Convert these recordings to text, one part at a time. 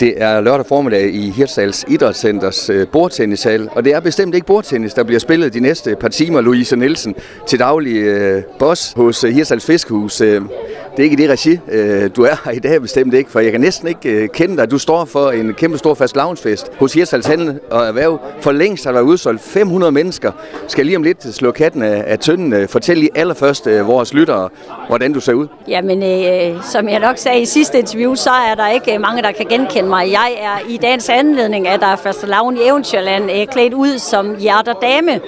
Det er lørdag formiddag i Hirtshals Idrætscenters øh, bordtennishal, og det er bestemt ikke bordtennis, der bliver spillet de næste par timer. Louise Nielsen til daglig øh, boss hos øh, Hirtshals Fiskehus. Øh, det er ikke i det regi, øh, du er her i dag bestemt ikke, for jeg kan næsten ikke øh, kende dig. Du står for en kæmpe stor fast loungefest hos Hirtshals Handel og Erhverv. For længst har der været udsolgt 500 mennesker. Skal lige om lidt øh, slå katten af, tynden. Fortæl lige allerførst vores lyttere, hvordan du ser ud. Jamen, øh, som jeg nok sagde i sidste interview, så er der ikke mange, der kan genkende mig. Jeg er i dagens anledning, at der er fast lavn i Eventyrland klædt ud som hjerterdame. dame.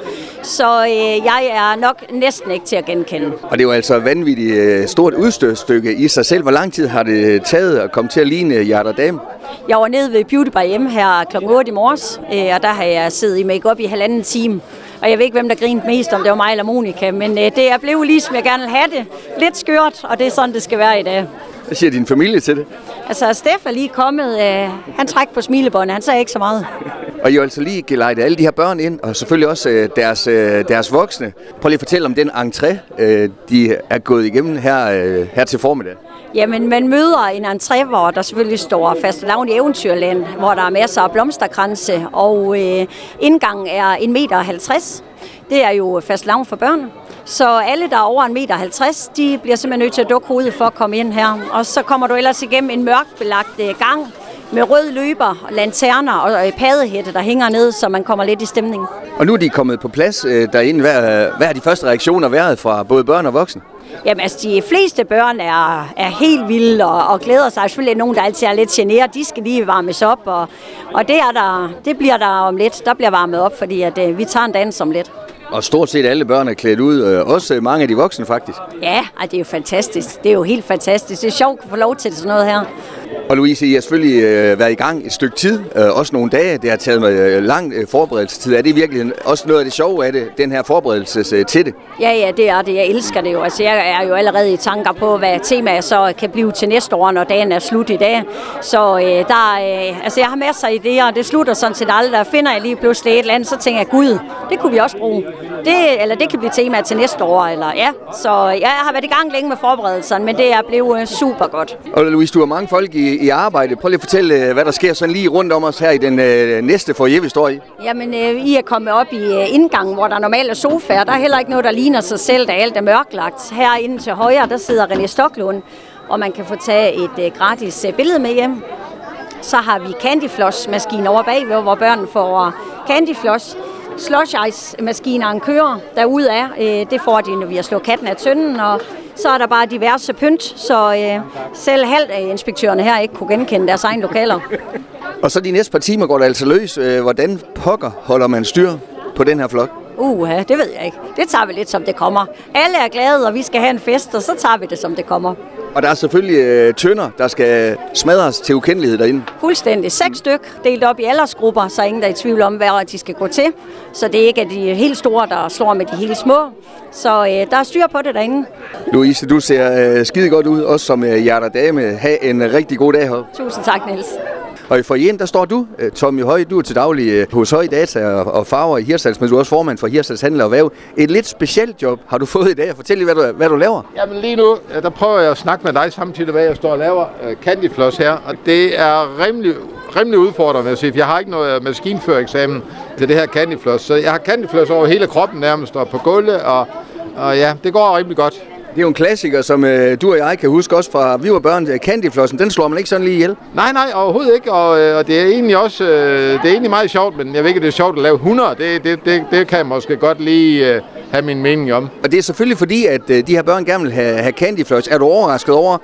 Så øh, jeg er nok næsten ikke til at genkende. Og det er jo altså et vanvittigt øh, stort udstødstykke i sig selv. Hvor lang tid har det taget at komme til at ligne hjerter dame? Jeg var nede ved Beauty by M her kl. 8 i morges, øh, og der har jeg siddet i makeup i halvanden time. Og jeg ved ikke, hvem der grinede mest, om det var mig eller Monika, men øh, det er blevet lige, som jeg gerne vil have det. Lidt skørt, og det er sådan, det skal være i dag. Hvad siger din familie til det? Altså, Steff er lige kommet. Øh, han trækker på smilebåndet. Han sagde ikke så meget. Og I har altså lige gelejtet alle de her børn ind, og selvfølgelig også øh, deres, øh, deres voksne. Prøv lige at fortælle om den entré, øh, de er gået igennem her, øh, her til formiddag. Jamen, man møder en entré, hvor der selvfølgelig står fastelavn i Eventyrland, hvor der er masser af blomsterkranse, og øh, indgangen er 1,50 meter. Det er jo fastelavn for børn. Så alle, der er over 1,50 meter, de bliver simpelthen nødt til at dukke hovedet for at komme ind her. Og så kommer du ellers igennem en mørkbelagt øh, gang med rød løber, lanterner og øh, padehætte, der hænger ned, så man kommer lidt i stemning. Og nu er de kommet på plads øh, derinde. Hvad, hvad har de første reaktioner været fra både børn og voksne? Jamen altså, de fleste børn er, er helt vilde og, og glæder sig. Selvfølgelig er nogen, der altid er lidt generet. De skal lige varmes op, og, og det, er der, det bliver der om lidt. Der bliver varmet op, fordi at, øh, vi tager en dans om lidt. Og stort set alle børn er klædt ud, øh, også mange af de voksne faktisk. Ja, det er jo fantastisk. Det er jo helt fantastisk. Det er sjovt at få lov til sådan noget her. Og Louise, I har selvfølgelig øh, været i gang et stykke tid, øh, også nogle dage. Det har taget med øh, lang øh, forberedelsestid. Er det virkelig også noget af det sjove af det, den her forberedelse øh, til det? Ja, ja, det er det. Jeg elsker det jo. Altså, jeg er jo allerede i tanker på, hvad temaet så kan blive til næste år, når dagen er slut i dag. Så øh, der, øh, altså, jeg har masser af idéer, og det slutter sådan set aldrig. Der finder jeg lige pludselig et eller andet, så tænker jeg, gud, det kunne vi også bruge. Det, eller det kan blive temaet til næste år. Eller, ja. Så jeg har været i gang længe med forberedelserne, men det er blevet øh, super godt. Og Louise, du har mange folk i, i arbejde. Prøv lige at fortælle, øh, hvad der sker sådan lige rundt om os her i den øh, næste foyer, vi står i. Jamen, øh, I er kommet op i øh, indgangen, hvor der normalt er sofaer. Der er heller ikke noget, der ligner sig selv, da alt er mørklagt. Herinde til højre, der sidder René Stoklund, og man kan få taget et øh, gratis øh, billede med hjem. Så har vi Candyfloss-maskinen over bagved, hvor børn får øh, Candyfloss. Slush Ice-maskineren kører derude af. Øh, det får de, når vi har slået katten af tønden, og så er der bare diverse pynt, så øh, selv halvt af inspektørerne her ikke kunne genkende deres egne lokaler. Og så de næste par timer går det altså løs. Øh, hvordan pokker holder man styr på den her flok? Uha, det ved jeg ikke. Det tager vi lidt, som det kommer. Alle er glade, og vi skal have en fest, og så tager vi det, som det kommer. Og der er selvfølgelig øh, tønder, der skal smadres til ukendelighed derinde. Fuldstændig. Seks styk, delt op i aldersgrupper, så ingen der er i tvivl om, hvad de skal gå til. Så det er ikke de helt store, der slår med de helt små. Så øh, der er styr på det derinde. Louise, du ser øh, skide godt ud, også som øh, hjerter dame. Ha' en rigtig god dag her. Tusind tak, Niels. Og i forjen, der står du, øh, Tommy Høj, du er til daglig øh, hos Høj Data og Farver i Hirsals, men du er også formand for Hirsals Handel og Væv. Et lidt specielt job har du fået i dag. Fortæl lige, hvad du, hvad du laver. Jamen lige nu, øh, der prøver jeg at snakke med dig samtidig, hvad jeg står og laver Candyfloss her. Og det er rimelig, rimelig udfordrende at sige, for jeg har ikke noget maskinførereksamen til det her Candyfloss. Så jeg har Candyfloss over hele kroppen nærmest, og på gulvet, og, og ja, det går rimelig godt. Det er jo en klassiker, som øh, du og jeg kan huske også fra vi var børn. Candyflossen, den slår man ikke sådan lige ihjel. Nej, nej, overhovedet ikke. Og, øh, og det er egentlig også øh, det er egentlig meget sjovt, men jeg ved ikke, det er sjovt at lave 100. Det, det, det, det kan jeg måske godt lige øh, have min mening om. Og det er selvfølgelig fordi, at øh, de her børn gerne vil have, have Candyfloss. Er du overrasket over,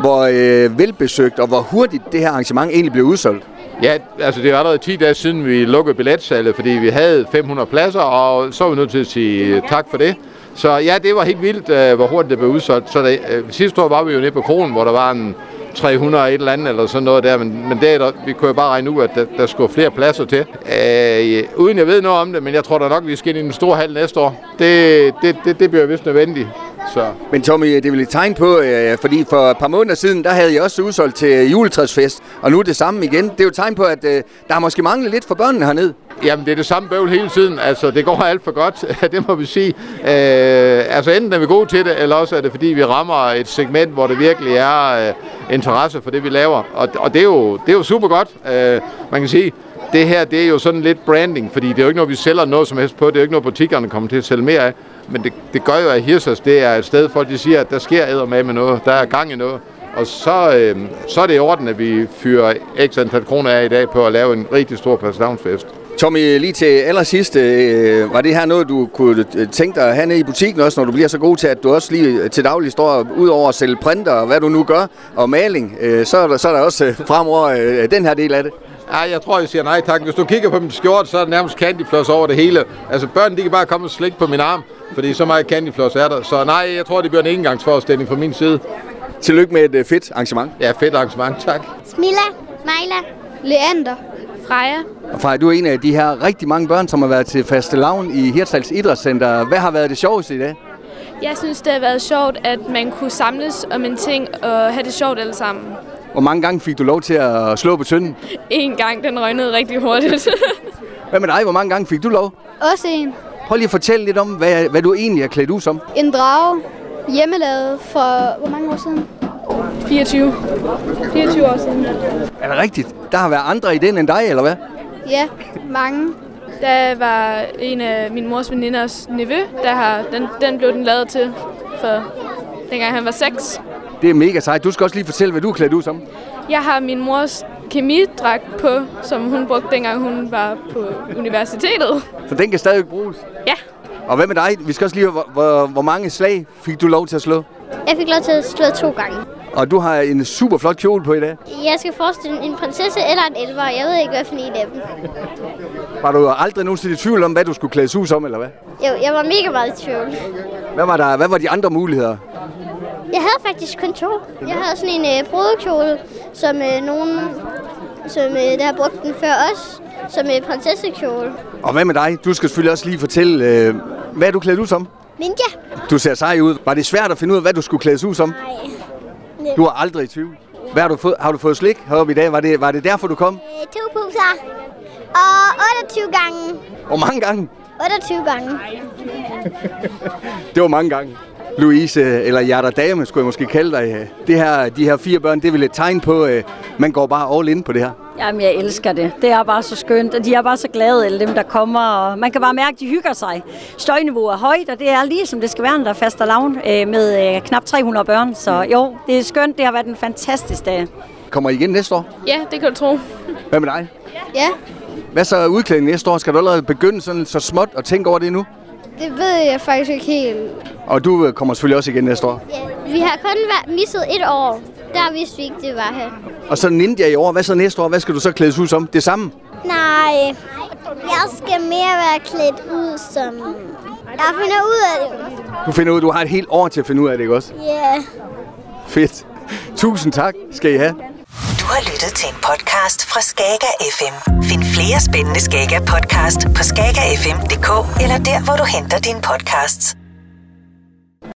hvor øh, velbesøgt og hvor hurtigt det her arrangement egentlig blev udsolgt? Ja, altså det var allerede 10 dage siden, vi lukkede billetsalget, fordi vi havde 500 pladser, og så var vi nødt til at sige tak for det. Så ja, det var helt vildt, øh, hvor hurtigt det blev udsolgt. Så det, øh, sidste år var vi jo nede på kronen, hvor der var en 300 et eller andet, eller sådan noget der, men, men det, der, vi kunne jo bare regne ud, at der, der skulle flere pladser til. Øh, uden jeg ved noget om det, men jeg tror da nok, vi skal ind i den store hal næste år. Det, det, det, det bliver vist nødvendigt. Så. Men Tommy, det vil et tegn på, øh, fordi for et par måneder siden, der havde jeg også udsolgt til juletræsfest, og nu er det samme igen. Det er jo et tegn på, at øh, der har måske manglet lidt for børnene hernede. Jamen, det er det samme bøvl hele tiden. Altså, det går alt for godt, det må vi sige. Øh, altså, enten er vi gode til det, eller også er det, fordi vi rammer et segment, hvor det virkelig er øh, interesse for det, vi laver. Og, og det, er jo, det er jo super godt. Øh, man kan sige, det her, det er jo sådan lidt branding, fordi det er jo ikke noget, vi sælger noget som helst på. Det er jo ikke noget, butikkerne kommer til at sælge mere af. Men det, det gør jo, at Hirsas det er et sted, folk de siger, at der sker æder med med noget. Der er gang i noget. Og så, øh, så er det i orden, at vi fyrer x antal kroner af i dag på at lave en rigtig stor fastelavnsfest. Tommy, lige til allersidst, øh, var det her noget, du kunne tænke dig at have nede i butikken også, når du bliver så god til, at du også lige til daglig står ud over at sælge printer og hvad du nu gør, og maling, øh, så, er der, så er der også øh, fremover øh, den her del af det. Ja, jeg tror, jeg siger nej tak. Hvis du kigger på min skjort, så er det nærmest candyfloss over det hele. Altså børn, de kan bare komme og slikke på min arm, fordi så meget candyfloss er der. Så nej, jeg tror, det bliver en engangsforestilling fra min side. Tillykke med et øh, fedt arrangement. Ja, fedt arrangement, tak. Smilla, Majla, Leander, Freja. Og Freja, du er en af de her rigtig mange børn, som har været til faste lavn i Hirtshals Idrætscenter. Hvad har været det sjoveste i dag? Jeg synes, det har været sjovt, at man kunne samles om en ting og have det sjovt alle sammen. Hvor mange gange fik du lov til at slå på tynden? En gang, den røgnede rigtig hurtigt. hvad med dig? Hvor mange gange fik du lov? Også en. Prøv lige at fortælle lidt om, hvad, hvad du egentlig er klædt ud som. En drage. Hjemmelavet for hvor mange år siden? 24. 24 år siden. Er det rigtigt? Der har været andre i den end dig, eller hvad? Ja, mange. Der var en af min mors veninders nevø, der har, den, den blev den lavet til for dengang han var 6. Det er mega sejt. Du skal også lige fortælle, hvad du er klædt ud som. Jeg har min mors kemidragt på, som hun brugte dengang hun var på universitetet. Så den kan stadig bruges? Ja. Og hvad med dig? Vi skal også lige hvor, hvor, hvor mange slag fik du lov til at slå? Jeg fik lov til at slå to gange. Og du har en super flot kjole på i dag. Jeg skal forestille en prinsesse eller en elver. Jeg ved ikke, hvad for en af dem. Var du aldrig nogensinde i tvivl om, hvad du skulle klædes ud som, eller hvad? Jo, jeg var mega meget i tvivl. Hvad var, der, hvad var de andre muligheder? Jeg havde faktisk kun to. Jeg havde sådan en øh, brudekjole, som øh, nogen, som øh, der har brugt den før os, som øh, prinsessekjole. Og hvad med dig? Du skal selvfølgelig også lige fortælle, øh, hvad er du klædt ud som? Ninja. Du ser sej ud. Var det svært at finde ud af, hvad du skulle klædes ud som? Nej. Du er aldrig i tvivl. Hvad har du fået? Har du fået slik heroppe i dag? Var det, var det derfor, du kom? Øh, to poser. Og 28 gange. Hvor mange gange? 28 gange. Det var mange gange. Louise, eller Hjerter Dame, skulle jeg måske kalde dig. Det her, de her fire børn, det er vel et tegn på, at man går bare all in på det her. Jamen, jeg elsker det. Det er bare så skønt, og de er bare så glade, alle dem, der kommer. Og man kan bare mærke, at de hygger sig. Støjniveauet er højt, og det er lige som det skal være, når der er faster lavn øh, med øh, knap 300 børn. Så jo, det er skønt. Det har været en fantastisk dag. Kommer I igen næste år? Ja, det kan du tro. Hvad med dig? Ja, Hvad så udklædning næste år? Skal du allerede begynde sådan så småt at tænke over det nu? det ved jeg faktisk ikke helt. Og du øh, kommer selvfølgelig også igen næste år. Ja. Vi har kun været misset et år. Der vidste vi ikke, det var her. Og så Ninja i år. Hvad så næste år? Hvad skal du så klædes ud som? Det samme? Nej, jeg skal mere være klædt ud som... Jeg finder ud af det. Du finder ud, du har et helt år til at finde ud af det, ikke også? Ja. Fedt. Tusind tak skal I have. Du har lyttet til en podcast fra Skager FM. Find flere spændende Skager podcast på skagerfm.dk eller der, hvor du henter dine podcasts.